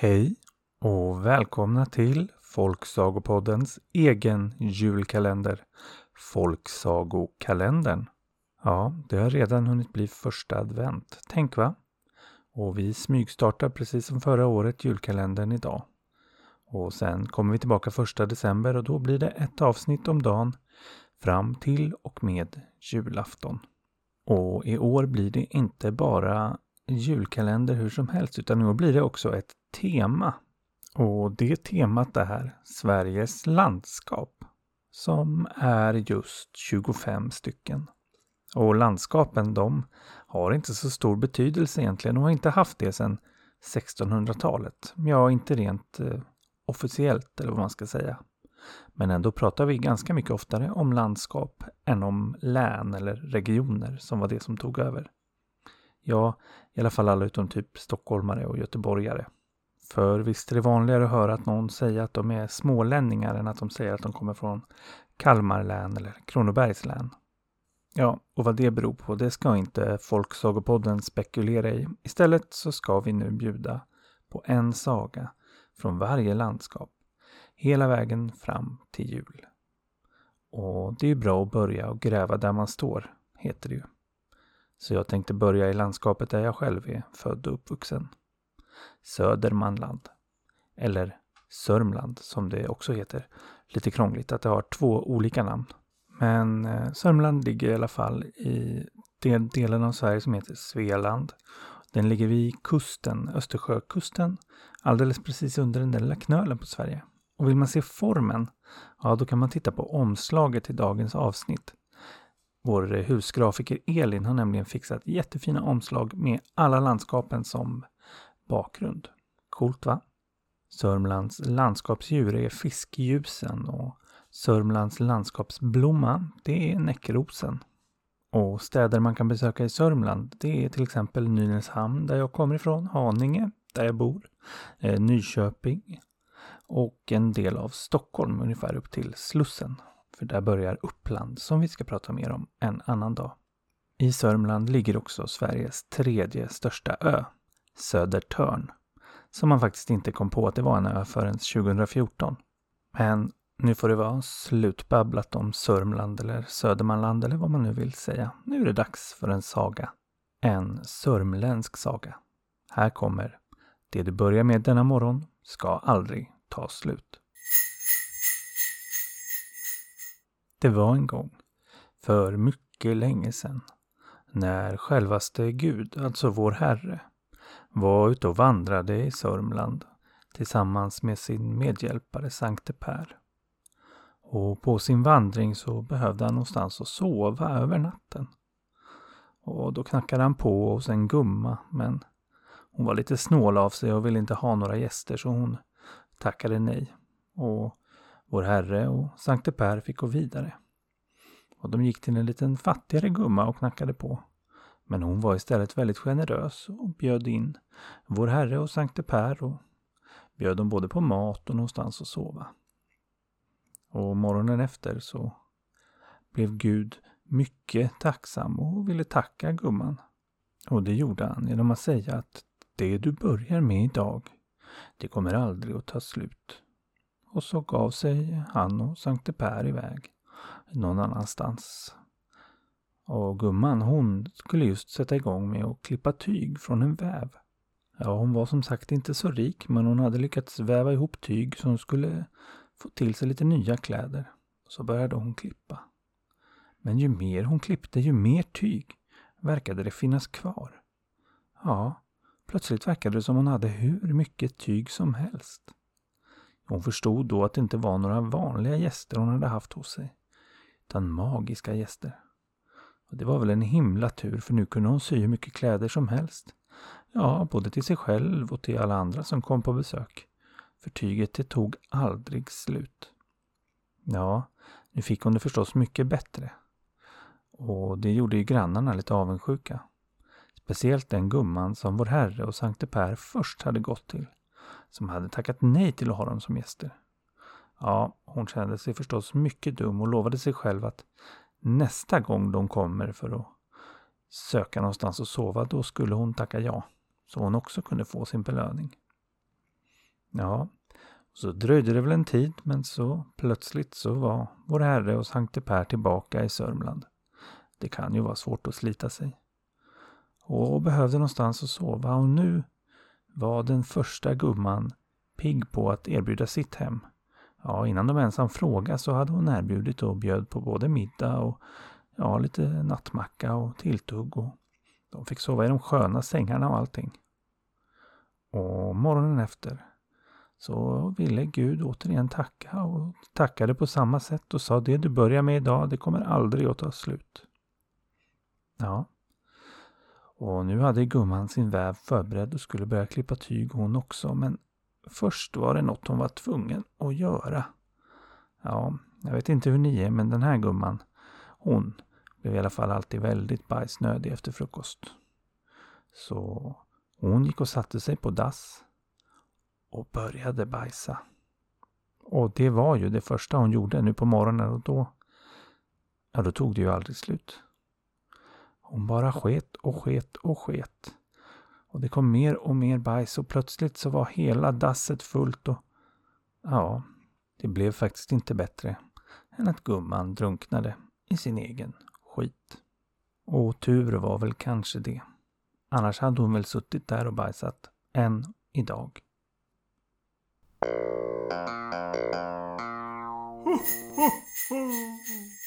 Hej och välkomna till Folksagopoddens egen julkalender, Folksagokalendern. Ja, det har redan hunnit bli första advent, tänk va? Och vi smygstartar precis som förra året julkalendern idag. Och sen kommer vi tillbaka första december och då blir det ett avsnitt om dagen fram till och med julafton. Och i år blir det inte bara julkalender hur som helst utan i år blir det också ett tema. Och det temat är Sveriges landskap som är just 25 stycken. Och landskapen de har inte så stor betydelse egentligen och har inte haft det sedan 1600-talet. Ja, inte rent eh, officiellt eller vad man ska säga. Men ändå pratar vi ganska mycket oftare om landskap än om län eller regioner som var det som tog över. Ja, i alla fall alla utom typ stockholmare och göteborgare. För visst är det vanligare att höra att någon säger att de är smålänningar än att de säger att de kommer från Kalmar län eller Kronobergs län. Ja, och vad det beror på, det ska inte Folksagopodden spekulera i. Istället så ska vi nu bjuda på en saga från varje landskap hela vägen fram till jul. Och det är ju bra att börja och gräva där man står, heter det ju. Så jag tänkte börja i landskapet där jag själv är född och uppvuxen. Södermanland. Eller Sörmland som det också heter. Lite krångligt att det har två olika namn. Men eh, Sörmland ligger i alla fall i den delen av Sverige som heter Svealand. Den ligger vid kusten, Östersjökusten, alldeles precis under den där lilla knölen på Sverige. Och vill man se formen, ja då kan man titta på omslaget till dagens avsnitt. Vår eh, husgrafiker Elin har nämligen fixat jättefina omslag med alla landskapen som bakgrund. Coolt va? Sörmlands landskapsdjur är fiskljusen och Sörmlands landskapsblomma det är näckrosen. Och städer man kan besöka i Sörmland det är till exempel Nynäshamn där jag kommer ifrån, Haninge där jag bor, eh, Nyköping och en del av Stockholm ungefär upp till Slussen. För där börjar Uppland som vi ska prata mer om en annan dag. I Sörmland ligger också Sveriges tredje största ö, Södertörn. Som man faktiskt inte kom på att det var en ö förrän 2014. Men nu får det vara slutbabblat om Sörmland eller Södermanland eller vad man nu vill säga. Nu är det dags för en saga. En sörmländsk saga. Här kommer Det du börjar med denna morgon ska aldrig ta slut. Det var en gång, för mycket länge sedan, när självaste Gud, alltså vår Herre, var ute och vandrade i Sörmland tillsammans med sin medhjälpare Sankte Per. Och på sin vandring så behövde han någonstans att sova över natten. Och då knackade han på hos en gumma, men hon var lite snål av sig och ville inte ha några gäster så hon tackade nej. Och vår Herre och Sankte Per fick gå vidare. Och de gick till en liten fattigare gumma och knackade på. Men hon var istället väldigt generös och bjöd in vår Herre och Sankte Per och bjöd dem både på mat och någonstans att sova. Och morgonen efter så blev Gud mycket tacksam och ville tacka gumman. Och det gjorde han genom att säga att det du börjar med idag, det kommer aldrig att ta slut. Och så gav sig han och Sankte Per iväg någon annanstans. Och gumman hon skulle just sätta igång med att klippa tyg från en väv. Ja, hon var som sagt inte så rik men hon hade lyckats väva ihop tyg så hon skulle få till sig lite nya kläder. Så började hon klippa. Men ju mer hon klippte, ju mer tyg verkade det finnas kvar. Ja, plötsligt verkade det som hon hade hur mycket tyg som helst. Hon förstod då att det inte var några vanliga gäster hon hade haft hos sig, utan magiska gäster. Och Det var väl en himla tur för nu kunde hon sy hur mycket kläder som helst. Ja, både till sig själv och till alla andra som kom på besök. För tyget det tog aldrig slut. Ja, nu fick hon det förstås mycket bättre. Och det gjorde ju grannarna lite avundsjuka. Speciellt den gumman som vår Herre och Sankte Per först hade gått till som hade tackat nej till att ha dem som gäster. Ja, hon kände sig förstås mycket dum och lovade sig själv att nästa gång de kommer för att söka någonstans att sova, då skulle hon tacka ja. Så hon också kunde få sin belöning. Ja, så dröjde det väl en tid men så plötsligt så var vår Herre och Sankte Per tillbaka i Sörmland. Det kan ju vara svårt att slita sig. Och behövde någonstans att sova och nu var den första gumman pigg på att erbjuda sitt hem. Ja, innan de ens hann fråga så hade hon erbjudit och bjöd på både middag och ja, lite nattmacka och tilltugg och de fick sova i de sköna sängarna och allting. Och morgonen efter så ville Gud återigen tacka och tackade på samma sätt och sa det du börjar med idag, det kommer aldrig att ta slut. Ja. Och nu hade gumman sin väv förberedd och skulle börja klippa tyg hon också, men först var det något hon var tvungen att göra. Ja, jag vet inte hur ni är, men den här gumman, hon blev i alla fall alltid väldigt bajsnödig efter frukost. Så hon gick och satte sig på dass och började bajsa. Och det var ju det första hon gjorde nu på morgonen och då, ja då tog det ju aldrig slut. Hon bara sket och sket och sket. Och det kom mer och mer bajs och plötsligt så var hela dasset fullt och ja, det blev faktiskt inte bättre än att gumman drunknade i sin egen skit. Och tur var väl kanske det. Annars hade hon väl suttit där och bajsat än idag.